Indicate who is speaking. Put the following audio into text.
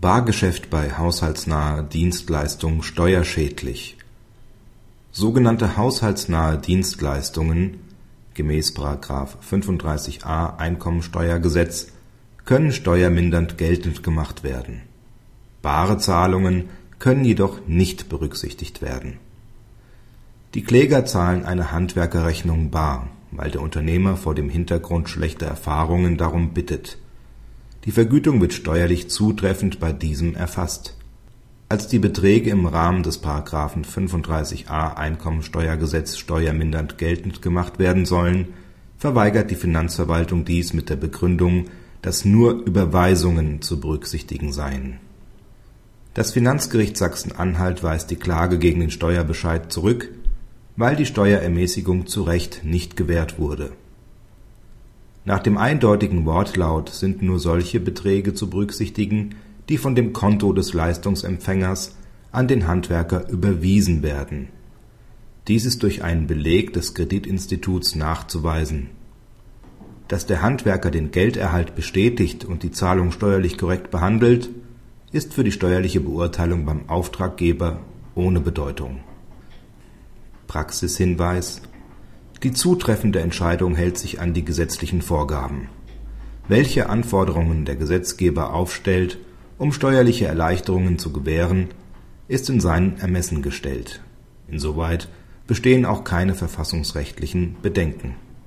Speaker 1: Bargeschäft bei haushaltsnaher Dienstleistung steuerschädlich. Sogenannte haushaltsnahe Dienstleistungen gemäß § 35a Einkommensteuergesetz können steuermindernd geltend gemacht werden. Bare Zahlungen können jedoch nicht berücksichtigt werden. Die Kläger zahlen eine Handwerkerrechnung bar, weil der Unternehmer vor dem Hintergrund schlechter Erfahrungen darum bittet. Die Vergütung wird steuerlich zutreffend bei diesem erfasst. Als die Beträge im Rahmen des § 35a Einkommensteuergesetz steuermindernd geltend gemacht werden sollen, verweigert die Finanzverwaltung dies mit der Begründung, dass nur Überweisungen zu berücksichtigen seien. Das Finanzgericht Sachsen-Anhalt weist die Klage gegen den Steuerbescheid zurück, weil die Steuerermäßigung zu Recht nicht gewährt wurde. Nach dem eindeutigen Wortlaut sind nur solche Beträge zu berücksichtigen, die von dem Konto des Leistungsempfängers an den Handwerker überwiesen werden. Dies ist durch einen Beleg des Kreditinstituts nachzuweisen. Dass der Handwerker den Gelderhalt bestätigt und die Zahlung steuerlich korrekt behandelt, ist für die steuerliche Beurteilung beim Auftraggeber ohne Bedeutung. Praxishinweis Die zutreffende Entscheidung hält sich an die gesetzlichen Vorgaben. Welche Anforderungen der Gesetzgeber aufstellt, um steuerliche Erleichterungen zu gewähren, ist in sein Ermessen gestellt. Insoweit bestehen auch keine verfassungsrechtlichen Bedenken